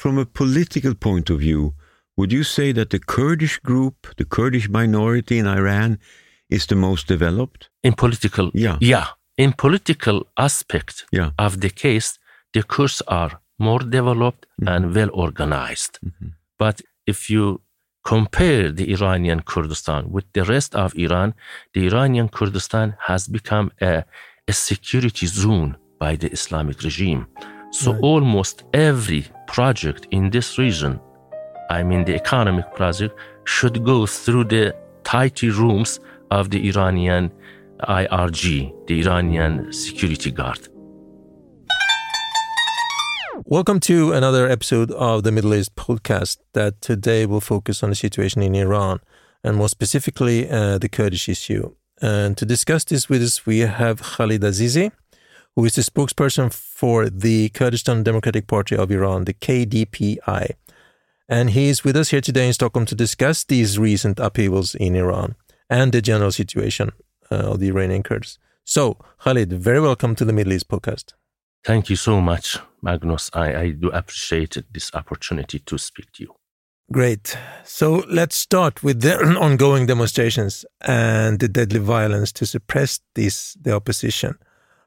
from a political point of view, would you say that the Kurdish group, the Kurdish minority in Iran, is the most developed? In political, Yeah. yeah. In political aspect Yeah. of the case, the Kurds are more developed mm-hmm. and well organized. Mm-hmm. But if you compare the Iranian Kurdistan with the rest of Iran, the Iranian Kurdistan has become a, a security zone by the Islamic regime. So almost every project in this region, I mean the economic project, should go through the tighty rooms of the Iranian IRG, the Iranian security guard. Welcome to another episode of the Middle East podcast that today will focus on the situation in Iran and more specifically uh, the Kurdish issue. And to discuss this with us, we have Khalid Azizi, who is the spokesperson for the Kurdistan Democratic Party of Iran, the KDPI. And he is with us here today in Stockholm to discuss these recent upheavals in Iran and the general situation uh, of the Iranian Kurds. So, Khalid, very welcome to the Middle East podcast. Thank you so much, Magnus. I, I do appreciate this opportunity to speak to you. Great. So let's start with the ongoing demonstrations and the deadly violence to suppress this the opposition.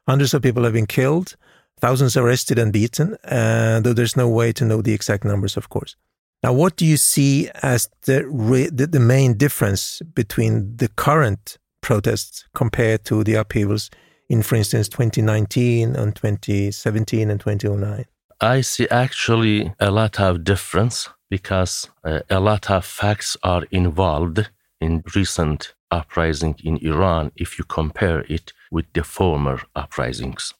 Hundreds of people have been killed, thousands arrested and beaten, and though there's no way to know the exact numbers, of course. Now, what do you see as the re- the, the main difference between the current protests compared to the upheavals in, for instance, 2019 and 2017 and 2009? I see actually a lot of difference because uh, a lot of facts are involved in recent uprising in Iran if you compare it with the former uprisings.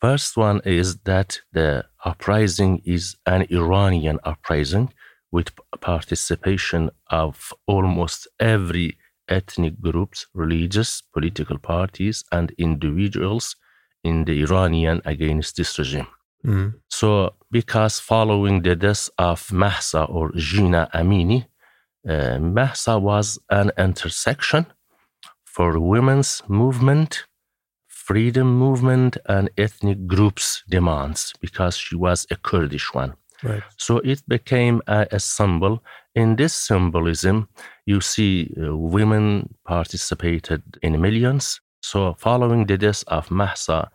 First one is that the uprising is an Iranian uprising with participation of almost every ethnic groups, religious, political parties, and individuals in the Iranian against this regime. Mm. So, because following the death of Mahsa or Jina Amini, uh, Mahsa was an intersection for women's movement, freedom movement, and ethnic groups' demands because she was a Kurdish one. Right. So it became a, a symbol. In this symbolism, you see uh, women participated in millions. So, following the death of Mahsa,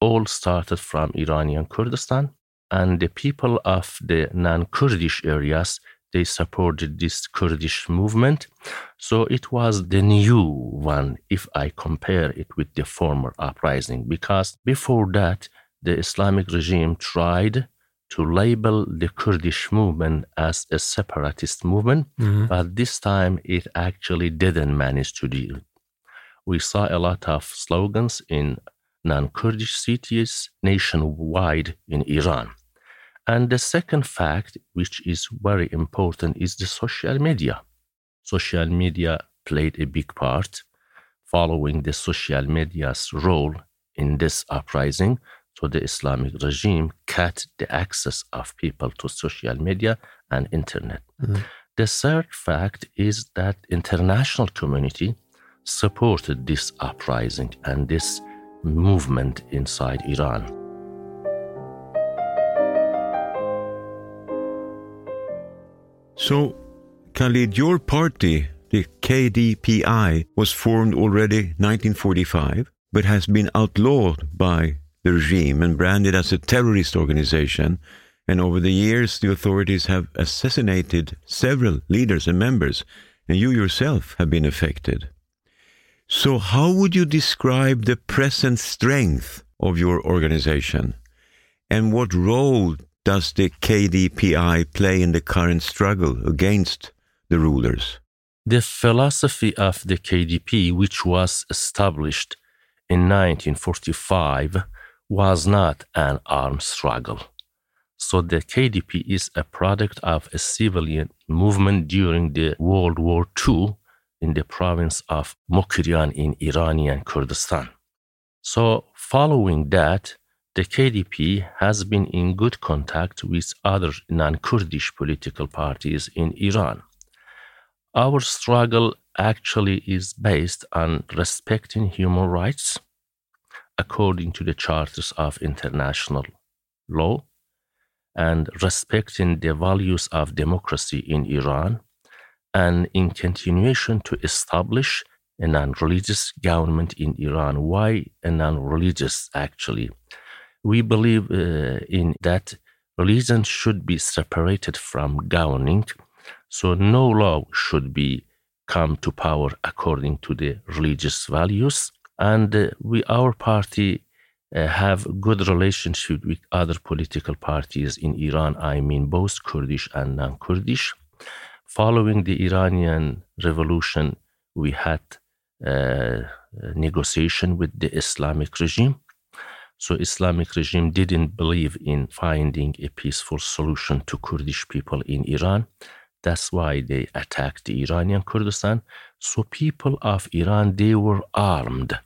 all started from Iranian Kurdistan, and the people of the non-Kurdish areas they supported this Kurdish movement. So it was the new one if I compare it with the former uprising, because before that the Islamic regime tried to label the Kurdish movement as a separatist movement, Mhm. but this time it actually didn't manage to do. it. We saw a lot of slogans in non Kurdish cities nationwide in Iran. And the second fact, which is very important, is the social media. Social media played a big part, following the social media's role in this uprising. So the Islamic regime cut the access of people to social media and internet. Mm-hmm. The third fact is that international community supported this uprising and this movement inside Iran. So, Khalid, your party, the KDPI, was formed already 1945, but has been outlawed by the regime and branded as a terrorist organization. And over the years, the authorities have assassinated several leaders and members, and you yourself have been affected. So, how would you describe the present strength of your organization? And what role does the KDPI play in the current struggle against the rulers? The philosophy of the KDP, which was established in 1945, was not an armed struggle. So the KDP is a product of a civilian movement during the World War II in the province of Mokrian in Iranian Kurdistan. So following that, the KDP has been in good contact with other non-Kurdish political parties in Iran. Our struggle actually is based on respecting human rights according to the charters of international law and respecting the values of democracy in Iran, and in continuation to establish a non religious government in Iran. Why a non religious, actually? We believe uh, in that religion should be separated from governing, so no law should be come to power according to the religious values. And uh, we, our party, uh, have good relationship with other political parties in Iran. I mean, both Kurdish and non-Kurdish. Following the Iranian revolution, we had uh, negotiation with the Islamic regime. So Islamic regime didn't believe in finding a peaceful solution to Kurdish people in Iran. That's why they attacked the Iranian Kurdistan. So people of Iran, they were armed.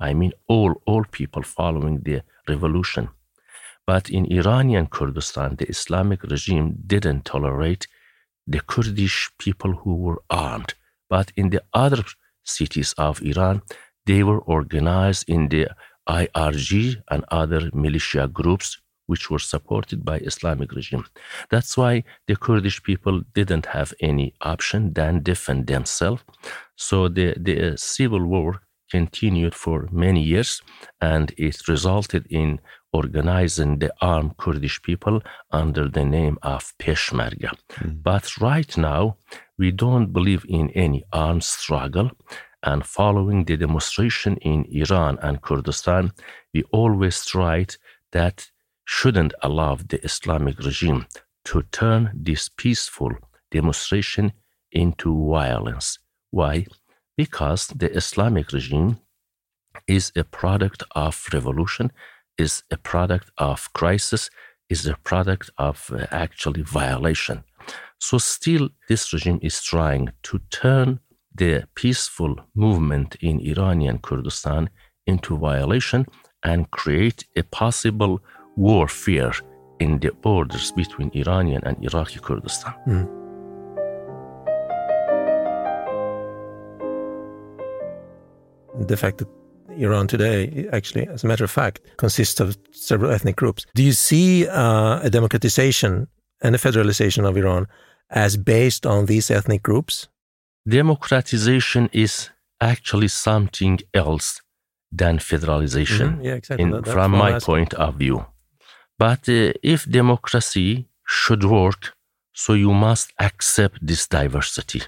I mean, all, all people following the revolution. But in Iranian Kurdistan, the Islamic regime didn't tolerate the Kurdish people who were armed. But in the other cities of Iran, they were organized in the IRG and other militia groups which were supported by Islamic regime. That's why the Kurdish people didn't have any option than defend themselves. So the, the civil war continued for many years and it resulted in organizing the armed Kurdish people under the name of Peshmerga. Mm. But right now, we don't believe in any armed struggle. And following the demonstration in Iran and Kurdistan, we always tried that shouldn't allow the Islamic regime to turn this peaceful demonstration into violence. Why? Because the Islamic regime is a product of revolution, is a product of crisis, is a product of uh, actually violation. So, still, this regime is trying to turn the peaceful movement in Iranian Kurdistan into violation and create a possible warfare in the borders between Iranian and Iraqi Kurdistan. Mm. The fact that Iran today, actually, as a matter of fact, consists of several ethnic groups. Do you see uh, a democratization and a federalization of Iran as based on these ethnic groups? Democratization is actually something else than federalization, mm-hmm. yeah, exactly. in, that, from my point of view. But uh, if democracy should work, so you must accept this diversity.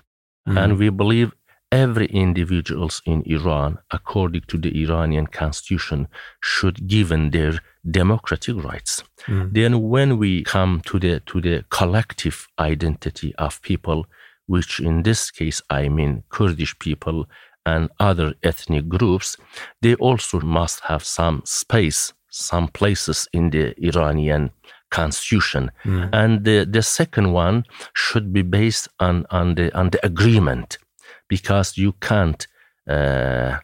Mm. And we believe every individuals in Iran, according to the Iranian constitution, should given their democratic rights. Mm. Then when we come to the to the collective identity of people, which in this case I mean Kurdish people and other ethnic groups, they also must have some space some places in the Iranian constitution. Mm. And the, the second one should be based on, on, the, on the agreement because you can't uh,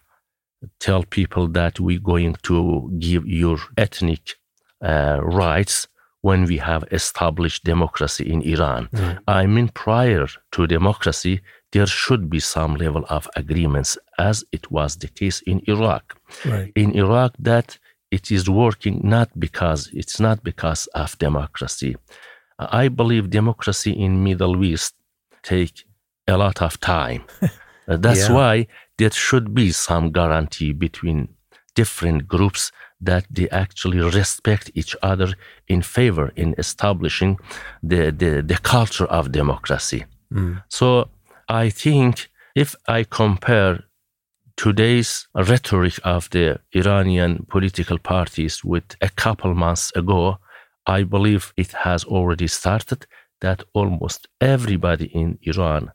tell people that we're going to give your ethnic uh, rights when we have established democracy in Iran. Mm. I mean, prior to democracy, there should be some level of agreements, as it was the case in Iraq. Right. In Iraq, that it is working not because it's not because of democracy. I believe democracy in Middle East take a lot of time. That's yeah. why there should be some guarantee between different groups that they actually respect each other in favor in establishing the, the, the culture of democracy. Mm. So I think if I compare today's rhetoric of the Iranian political parties with a couple months ago, I believe it has already started that almost everybody in Iran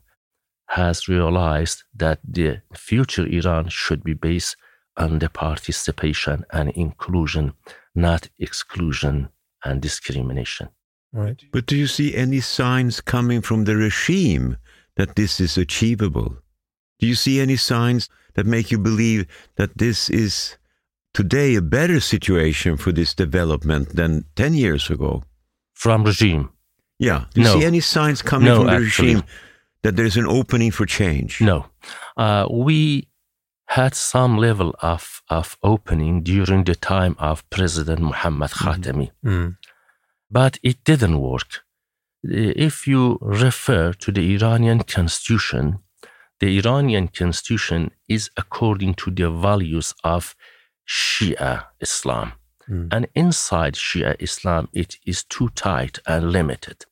has realized that the future Iran should be based on the participation and inclusion, not exclusion and discrimination. Right. But do you see any signs coming from the regime that this is achievable? Do you see any signs that make you believe that this is today a better situation for this development than 10 years ago? From regime? Yeah. Do you no. see any signs coming no, from the actually. regime that there's an opening for change? No. Uh, we had some level of, of opening during the time of President Muhammad mm-hmm. Khatami. Mm. but it didn't work. If you refer to the Iranian constitution, the Iranian constitution is according to the values of Shia Islam. Mm. And inside Shia Islam, it is too tight and limited.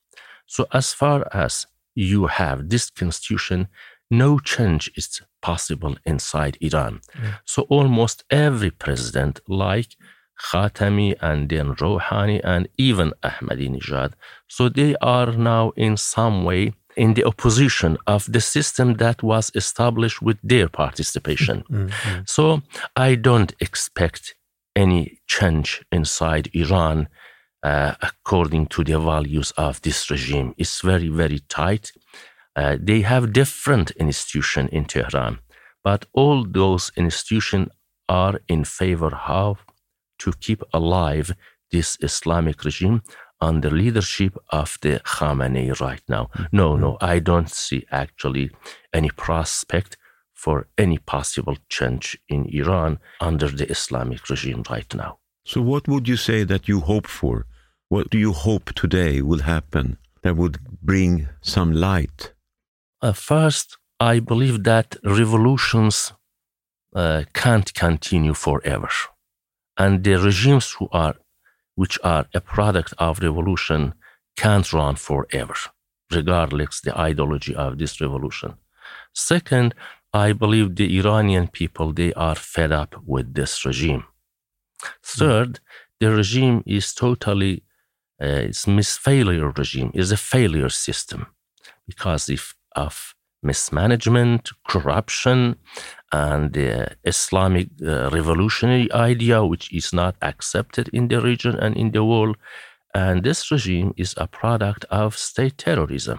So, as far as you have this constitution, no change is possible inside Iran. Mm. So, almost every president, like Khatami and then Rouhani and even Ahmadinejad, so they are now in some way in the opposition of the system that was established with their participation. Mm-hmm. So I don't expect any change inside Iran uh, according to the values of this regime. It's very, very tight. Uh, they have different institutions in Tehran, but all those institutions are in favor of to keep alive this Islamic regime under leadership of the Khamenei right now. Mm-hmm. No, no, I don't see actually any prospect for any possible change in Iran under the Islamic regime right now. So, what would you say that you hope for? What do you hope today will happen that would bring some light? Uh, first, I believe that revolutions uh, can't continue forever. And the regimes who are which are a product of revolution can't run forever, regardless the ideology of this revolution. Second, I believe the Iranian people they are fed up with this regime. Third, the regime is totally uh, it's misfailure regime is a failure system because if, of mismanagement, corruption, and the Islamic uh, revolutionary idea, which is not accepted in the region and in the world. And this regime is a product of state terrorism.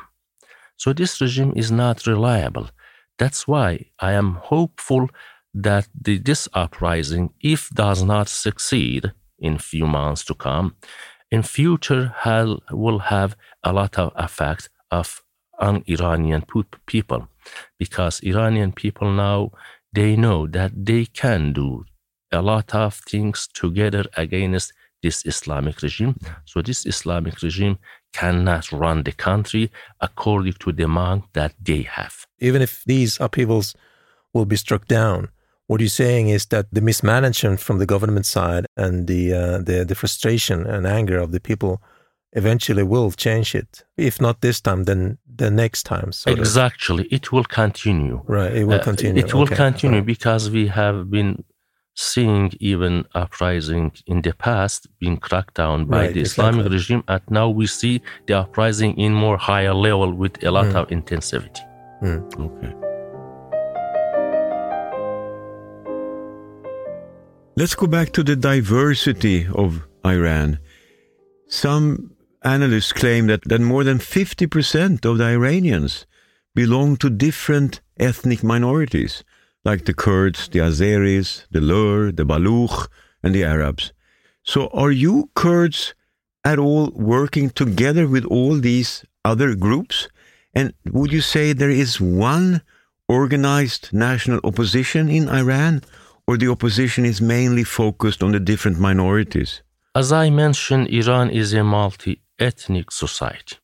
So this regime is not reliable. That's why I am hopeful that the, this uprising, if does not succeed in few months to come, in future have, will have a lot of effect of on Iranian people because Iranian people now they know that they can do a lot of things together against this Islamic regime. So this Islamic regime cannot run the country according to the demand that they have. Even if these upheavals will be struck down, what you're saying is that the mismanagement from the government side and the uh, the, the frustration and anger of the people eventually will change it. If not this time, then the next time. exactly, of. it will continue. Right, it will uh, continue. Uh, it will okay. continue right. because we have been seeing even uprising in the past being cracked down by right, the Islamic exactly. regime, and now we see the uprising in more higher level with a lot mm. of intensity. Mm. Okay. Let's go back to the diversity of Iran. Some analysts claim that, that more than 50% of the Iranians belong to different ethnic minorities, like the Kurds, the Azeris, the Lur, the Baluch, and the Arabs. So, are you Kurds at all working together with all these other groups? And would you say there is one organized national opposition in Iran, or the opposition is mainly focused on the different minorities? As I mentioned, Iran is a multi ethnic society.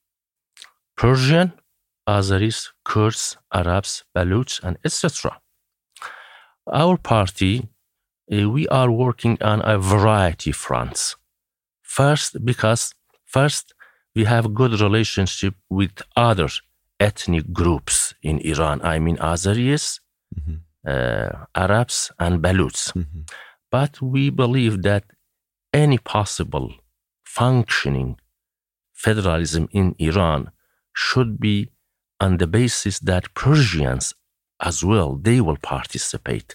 Persian, Azeris, Kurds, Arabs, Baluch, and etc. Our party, uh, we are working on a variety fronts. First, because first we have good relationship with other ethnic groups in Iran. I mean Azeris, mm-hmm. uh, Arabs, and Baluchs. Mm-hmm. But we believe that any possible functioning federalism in Iran should be on the basis that Persians as well they will participate.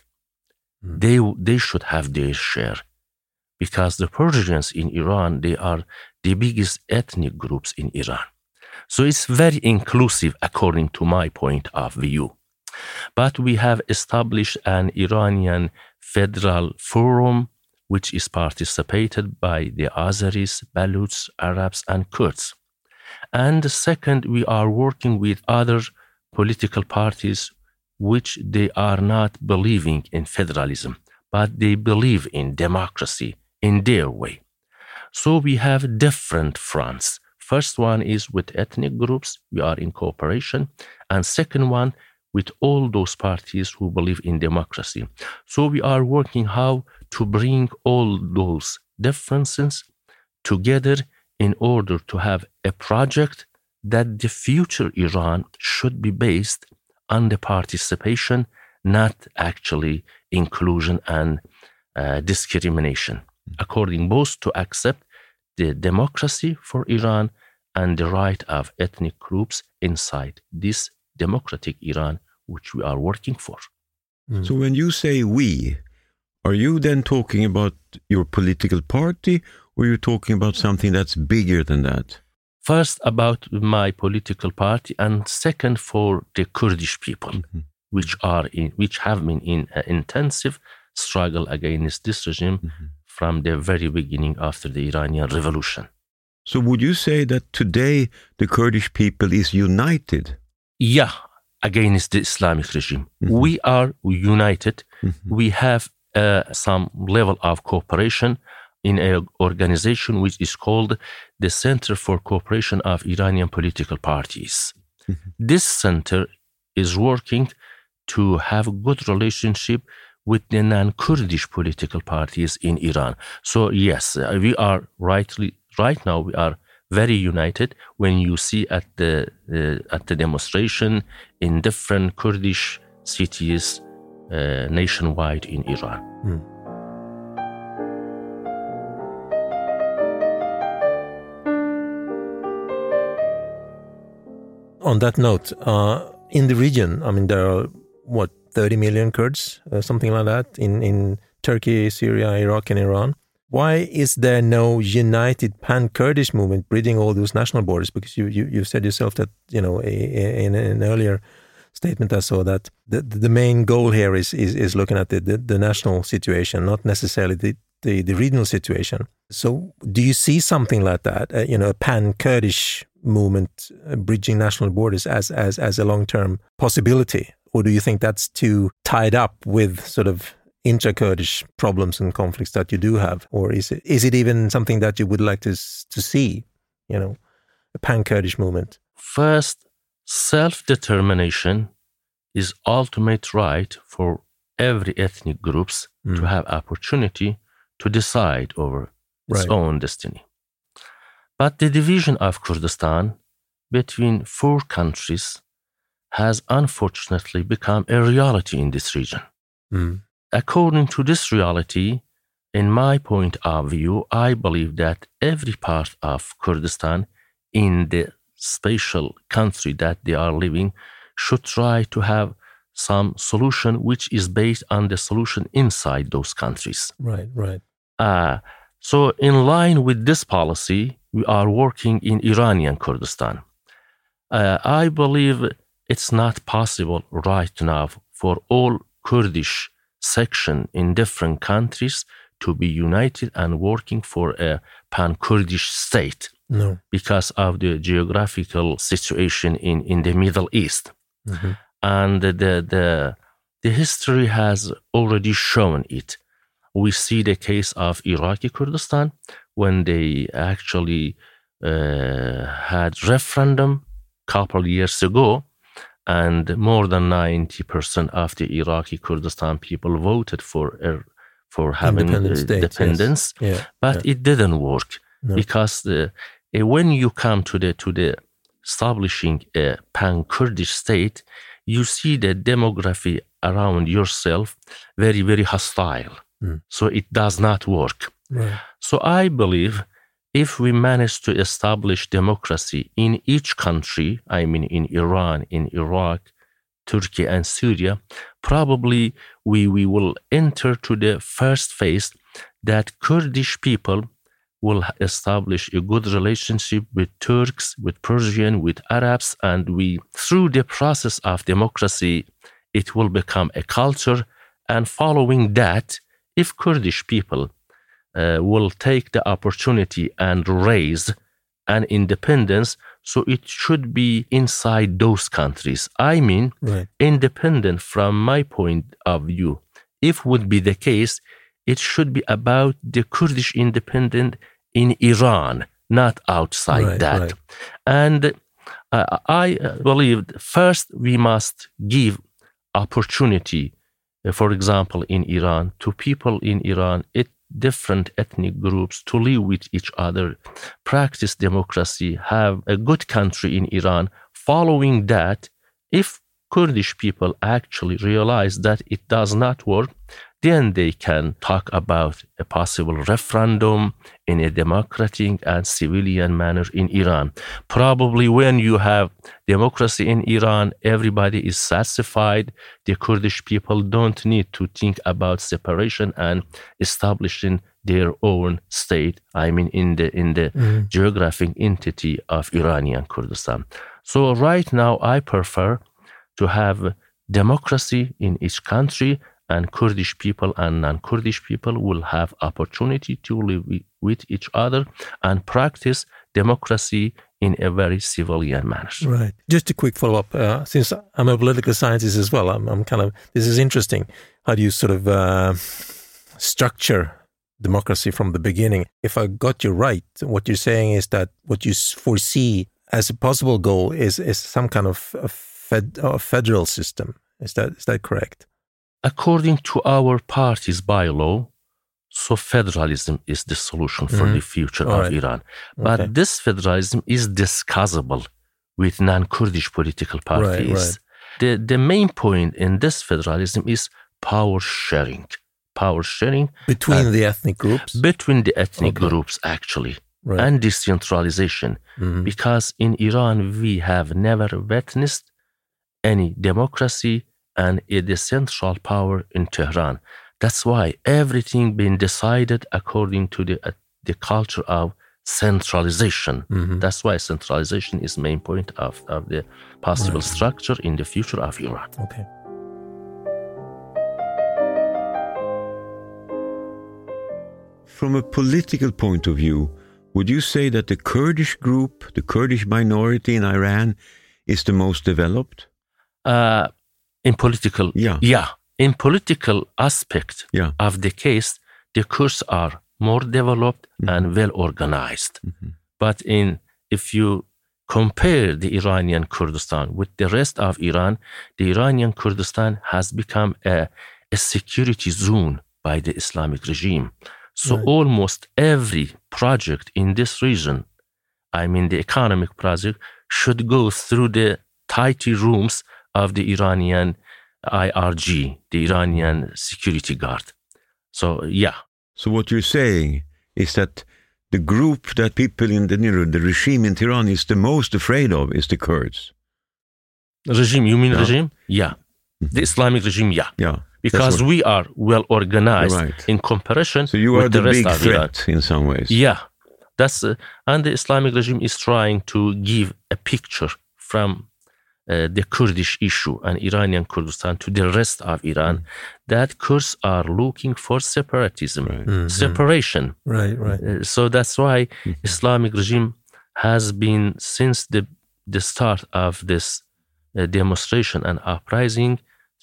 Mm. They they should have their share because the Persians in Iran they are the biggest ethnic groups in Iran. So it's very inclusive according to my point of view. But we have established an Iranian federal forum which is participated by the Azeris, Baluchs, Arabs, and Kurds. And second, we are working with other political parties which they are not believing in federalism, but they believe in democracy in their way. So we have different fronts. First one is with ethnic groups, we are in cooperation. And second one, with all those parties who believe in democracy. So we are working how to bring all those differences together in order to have a project that the future Iran should be based on the participation, not actually inclusion and uh, discrimination, according both to accept the democracy for Iran and the right of ethnic groups inside this democratic Iran which we are working for. Mm. So when you say we, are you then talking about your political party or are you talking about something that's bigger than that? First, about my political party, and second, for the Kurdish people, mm-hmm. which are in, which have been in an intensive struggle against this regime mm-hmm. from the very beginning after the Iranian Revolution. So, would you say that today the Kurdish people is united? Yeah, against the Islamic regime. Mm-hmm. We are united. Mm-hmm. We have uh, some level of cooperation in an organization which is called the Center for Cooperation of Iranian Political Parties. Mm-hmm. This center is working to have a good relationship with the non-Kurdish political parties in Iran. So yes, uh, we are rightly right now we are very united when you see at the uh, at the demonstration in different Kurdish cities uh, nationwide in Iran. Mm. On that note, uh, in the region, I mean, there are what 30 million Kurds, uh, something like that, in in Turkey, Syria, Iraq, and Iran. Why is there no united pan-Kurdish movement bridging all those national borders? Because you you, you said yourself that you know in, an earlier statement I saw that the the main goal here is is, is looking at the, the, the national situation, not necessarily the, the, the regional situation. So, do you see something like that? Uh, you know, a pan-Kurdish movement uh, bridging national borders as as as a long term possibility, or do you think that's too tied up with sort of intra-Kurdish problems and conflicts that you do have, or is it is it even something that you would like to to see? You know, a pan-Kurdish movement. First, self-determination is ultimate right for every ethnic groups mm. to have opportunity to decide over its right. own destiny. But the division of Kurdistan between four countries has unfortunately become a reality in this region. Mm. According to this reality, in my point of view, I believe that every part of Kurdistan in the spatial country that they are living should try to have some solution which is based on the solution inside those countries. Right, right. Uh, so, in line with this policy, we are working in Iranian Kurdistan. Uh, I believe it's not possible right now for all Kurdish section in different countries to be united and working for a pan Kurdish state no. because of the geographical situation in, in the Middle East. Mm-hmm. And the, the, the history has already shown it. We see the case of Iraqi Kurdistan when they actually uh, had referendum couple years ago and more than 90% of the Iraqi Kurdistan people voted for er, for having independence, yes. yeah, but yeah. it didn't work no. because the, uh, when you come to the to the establishing a pan Kurdish state, you see the demography around yourself very very hostile, mm. so it does not work. Right. So I believe if we manage to establish democracy in each country, I mean in Iran, in Iraq, Turkey, and Syria, probably we, we will enter to the first phase that Kurdish people will establish a good relationship with Turks, with Persian, with Arabs, and we, through the process of democracy, it will become a culture. And following that, if Kurdish people uh, will take the opportunity and raise an independence. So it should be inside those countries. I mean, right. independent from my point of view. If would be the case, it should be about the Kurdish independent in Iran, not outside Right, that. right. And uh, I believe first we must give opportunity, uh, for example, in Iran, to people in Iran, it, different ethnic groups to live with each other, practice democracy, have a good country in Iran. Following that, if Kurdish people actually realize that it does not work, then they can talk about a possible referendum in a democratic and civilian manner in Iran. Probably when you have democracy in Iran, everybody is satisfied. The Kurdish people don't need to think about separation and establishing their own state. I mean, in the in the mm-hmm. geographic entity of Iranian Kurdistan. So right now, I prefer to have democracy in each country and Kurdish people and non-Kurdish people will have opportunity to live with each other and practice democracy in a very civilian manner. Right. Just a quick follow up. Uh, since I'm a political scientist as well, I'm, I'm kind of, this is interesting. How do you sort of uh, structure democracy from the beginning? If I got you right, what you're saying is that what you foresee as a possible goal is, is some kind of fed, federal system. Is that, is that correct? According to our party's bylaw, so federalism is the solution for Mhm. the future All of right. Iran. But Okay. this federalism is discussable with non-Kurdish political parties. right. The, the main point in this federalism is power sharing. Power sharing Between the ethnic groups? between the ethnic Okay. groups, actually, Right. and decentralization. Mhm. Because in Iran, we have never witnessed any democracy and a central power in Tehran. That's why everything been decided according to the, uh, the culture of centralization. Mhm. That's why centralization is main point of, of the possible Right. structure in the future of Iran. Okay. From a political point of view, would you say that the Kurdish group, the Kurdish minority in Iran, is the most developed? Uh, in political, Yeah. yeah, in political aspect Yeah. of the case, the Kurds are more developed and well organized. Mhm. But in if you compare the Iranian Kurdistan with the rest of Iran, the Iranian Kurdistan has become a, a security zone by the Islamic regime. So Right. almost every project in this region, I mean the economic project, should go through the tighty rooms of the Iranian IRG, the Iranian security guard. So yeah, So what you're saying is that the group that people in the you know, the regime in Tehran is the most afraid of is the Kurds. regime. You mean Yeah. regime? Yeah, the Islamic regime. Yeah. Yeah. because we are well organized Right. in comparison So you with are the, the rest big threat in some ways. Yeah, that's uh, and the Islamic regime is trying to give a picture from uh, the Kurdish issue and Iranian Kurdistan to the rest of Iran that Kurds are looking for separatism, Right. Mhm. separation. Right, right. Uh, so that's why Mhm. Islamic regime has been since the the start of this uh, demonstration and uprising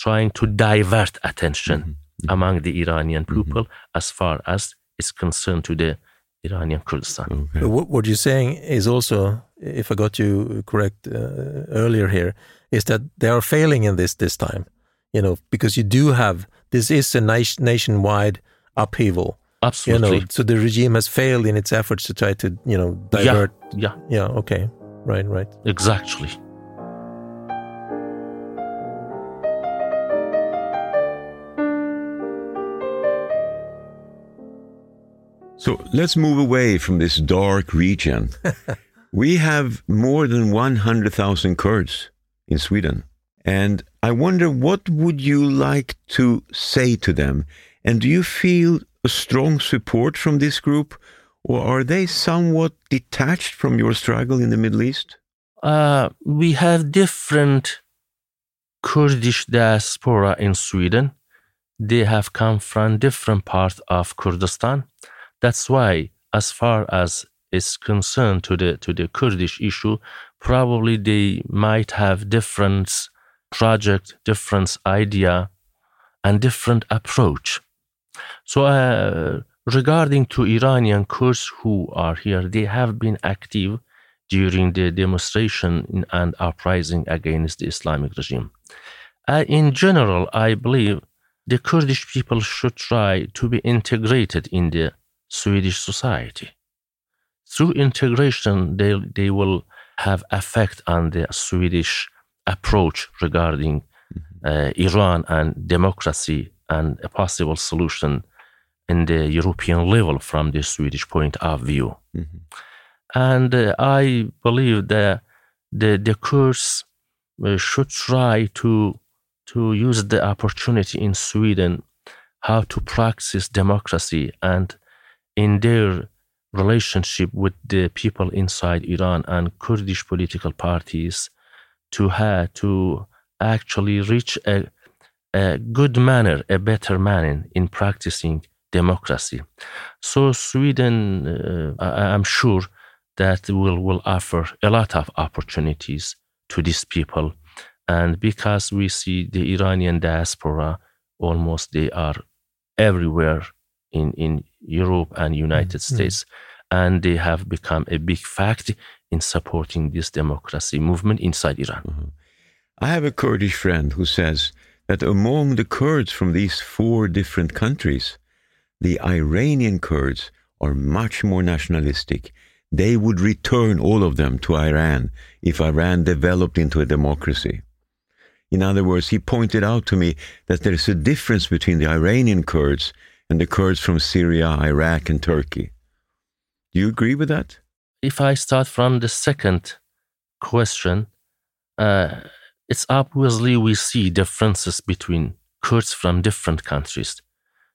trying to divert attention Mhm. among the Iranian Mm-hmm. people as far as is concerned to the Iranian Kurdistan. Okay. What, what you're saying is also, if I got you correct uh, earlier here, is that they are failing in this this time. You know, because you do have this is a nation, nationwide upheaval. You Absolutely. know, so the regime has failed in its efforts to try to you know divert. Yeah, Yeah. okay. Right. Right. exactly. So let's move away from this dark region. we have more than 100,000 Kurds in Sweden. And I wonder what would you like to say to them? And do you feel a strong support from this group or are they somewhat detached from your struggle in the Middle East? Uh, we have different Kurdish diaspora in Sweden. They have come from different parts of Kurdistan. That's why, as far as is concerned to the to the Kurdish issue, probably they might have different project, different idea, and different approach. So uh, regarding to Iranian Kurds who are here, they have been active during the demonstration and uprising against the Islamic regime. Uh, in general, I believe the Kurdish people should try to be integrated in the Swedish society. Through integration, they, they will have effect on the Swedish approach regarding mm-hmm. uh, Iran and democracy and a possible solution in the European level from the Swedish point of view. Mm-hmm. And uh, I believe that the, the Kurds uh, should try to, to use the opportunity in Sweden how to practice democracy and in their relationship with the people inside Iran and Kurdish political parties to have to actually reach a, a good manner, a better manner in practicing democracy. So Sweden, uh, I, am sure that will will offer a lot of opportunities to these people, and because we see the Iranian diaspora, almost they are everywhere in in Europe and United mm-hmm. States, and they have become a big fact in supporting this democracy movement inside Iran. Mm-hmm. I have a Kurdish friend who says that among the Kurds from these four different countries, the Iranian Kurds are much more nationalistic. They would return all of them to Iran if Iran developed into a democracy. In other words, he pointed out to me that there is a difference between the Iranian Kurds and the Kurds from Syria, Iraq, and Turkey. Do you agree with that? If I start from the second question, uh, it's obviously we see differences between Kurds from different countries.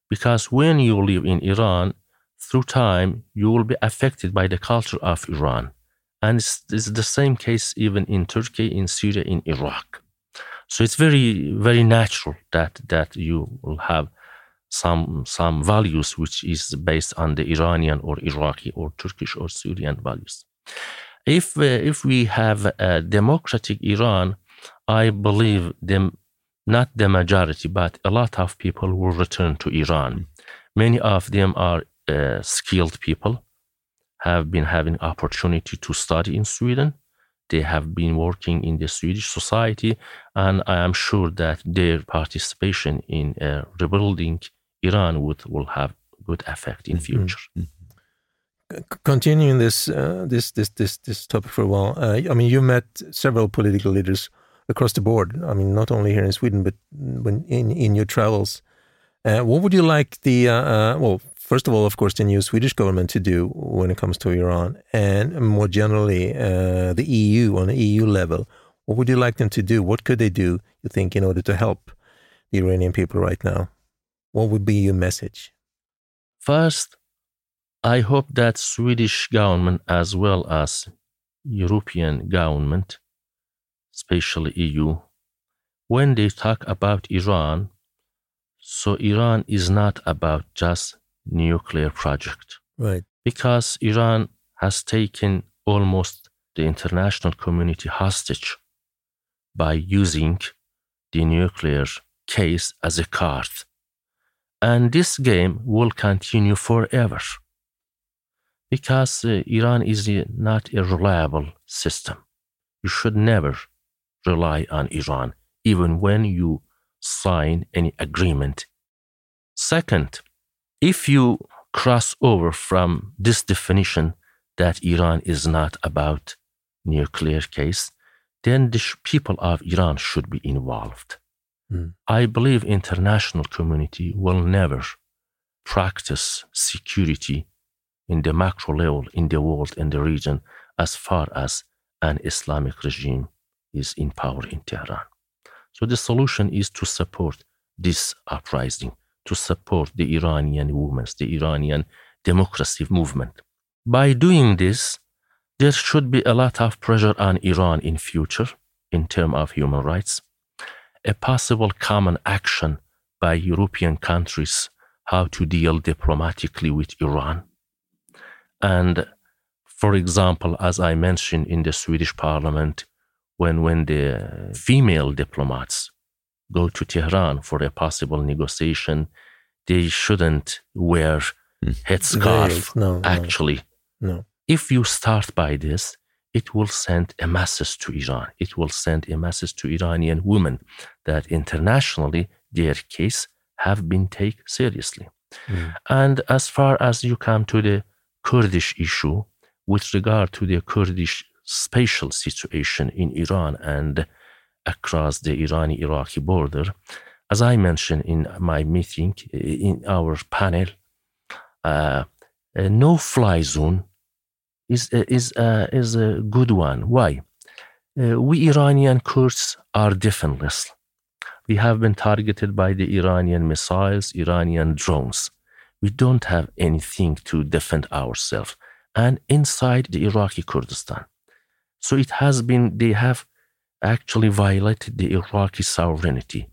Because when you live in Iran, through time, you will be affected by the culture of Iran. And it's, it's the same case even in Turkey, in Syria, in Iraq. So it's very, very natural that, that you will have some, some values which is based on the Iranian or Iraqi or Turkish or Syrian values. If, uh, if we have a democratic Iran, I believe them not the majority, but a lot of people will return to Iran. Many of them are uh, skilled people, have been having opportunity to study in Sweden. They have been working in the Swedish society, and I am sure that their participation in uh, rebuilding Iran would will have good effect in mm-hmm. future. Mm-hmm. Continuing this uh, this this this this topic for a while, uh, I mean, you met several political leaders across the board. I mean, not only here in Sweden, but when in in your travels. Uh, what would you like the uh, uh, well? First of all, of course, the new Swedish government to do when it comes to Iran, and more generally, uh, the EU on the EU level. What would you like them to do? What could they do? You think in order to help the Iranian people right now? What would be your message? First, I hope that Swedish government as well as European government especially EU, when they talk about Iran, so Iran is not about just nuclear project. Right. Because Iran has taken almost the international community hostage by using the nuclear case as a card. And this game will continue forever because uh, Iran is not a reliable system. You should never rely on Iran, even when you sign any agreement. Second, if you cross over from this definition that Iran is not about nuclear case, then the people of Iran should be involved. I believe international community will never practice security in the macro level in the world in the region as far as an Islamic regime is in power in Tehran. So the solution is to support this uprising, to support the Iranian women's, the Iranian democracy movement. By doing this, there should be a lot of pressure on Iran in future in terms of human rights, a possible common action by European countries how to deal diplomatically with Iran. And for example, as I mentioned in the Swedish parliament, when when the female diplomats go to Tehran for a possible negotiation, they shouldn't wear hmm. headscarf. Veils. No, no, Actually, no. if you start by this, it will send a message to Iran. It will send a message to Iranian women that internationally their case have been taken seriously. Mm. And as far as you come to the Kurdish issue, with regard to the Kurdish spatial situation in Iran and across the Irani Iraqi border, as I mentioned in my meeting, in our panel, uh, a no fly zone is, is, uh, is a good one. Why? Uh, we Iranian Kurds are defenseless. We have been targeted by the Iranian missiles, Iranian drones. We don't have anything to defend ourselves. And inside the Iraqi Kurdistan. So it has been, they have actually violated the Iraqi sovereignty.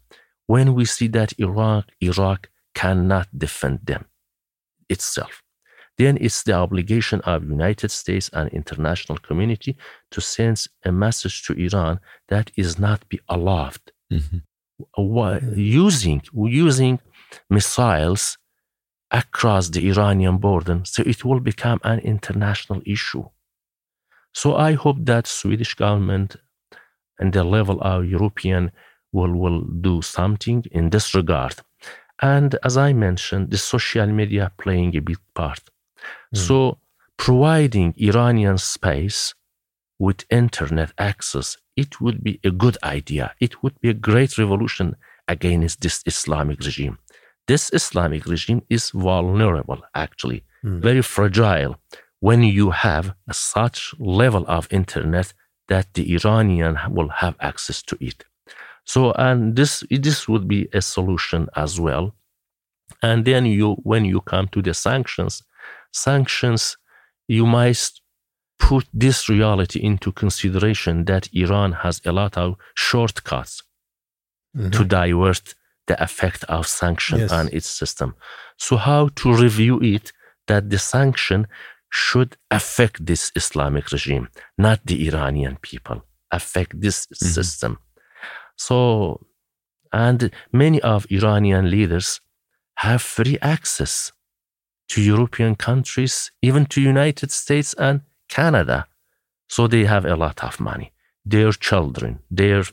When we see that Iraq, Iraq cannot defend them itself, then it's the obligation of United States and international community to send a message to Iran that is not be allowed Mhm. Using using missiles across the Iranian border, so it will become an international issue. So I hope that Swedish government and the level of European will, will do something in this regard. And as I mentioned, the social media playing a big part. Hmm. So providing Iranian space with internet access, it would be a good idea. It would be a great revolution against this Islamic regime. This Islamic regime is vulnerable, actually, Mm. very fragile when you have a such level of internet that the Iranian will have access to it. So, and this this would be a solution as well. And then you, when you come to the sanctions, sanctions, you must put this reality into consideration that Iran has a lot of shortcuts Mhm. to divert the effect of sanction Yes. on its system. So how to review it that the sanction should affect this Islamic regime, not the Iranian people, affect this Mm-hmm. system. So, and many of Iranian leaders have free access to European countries, even to United States and Canada. So they have a lot of money. Their children, their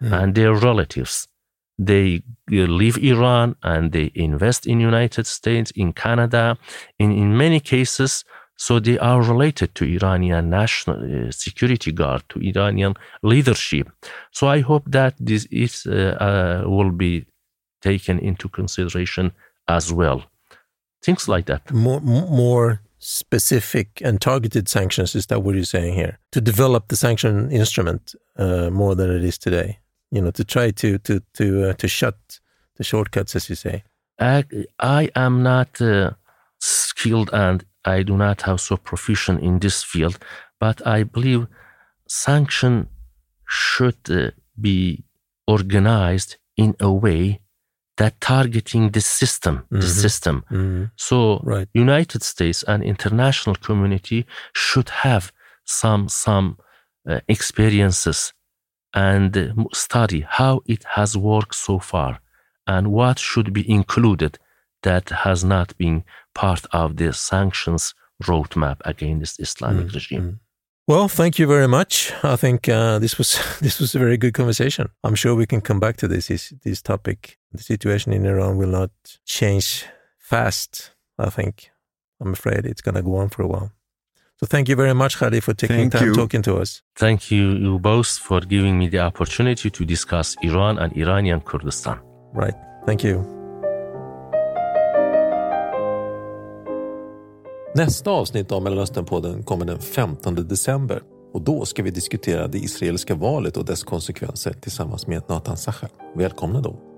Mm. and their relatives, they uh, leave Iran and they invest in United States, in Canada, in, in many cases. So they are related to Iranian national uh, security guard, to Iranian leadership. So I hope that this is, uh, uh, will be taken into consideration as well. Things like that. more more specific and targeted sanctions is that what you're saying here? To develop the sanction instrument uh, more than it is today you know to try to to to uh, to shut the shortcuts as you say. I, I am not uh, skilled and I do not have so proficient in this field, but I believe sanction should uh, be organized in a way that targeting the system, the Mhm. system. Mhm. So right United States and international community should have some some uh, experiences and uh, study how it has worked so far and what should be included that has not been part of the sanctions roadmap against Islamic Mm, regime. Well thank you very much. I think uh, this was this was a very good conversation. I'm sure we can come back to this this, this topic. The situation in iran will not change fast i think. I'm afraid it's going to go on for a while. So thank you very much Khalid, for taking Thank time you. talking to us. Thank you, you both for giving me the opportunity to discuss Iran and Iranian Kurdistan. right. Thank you Nästa avsnitt av Mellanösternpodden kommer den 15 december och då ska vi diskutera det israeliska valet och dess konsekvenser tillsammans med Nathan Sacha. Välkomna då!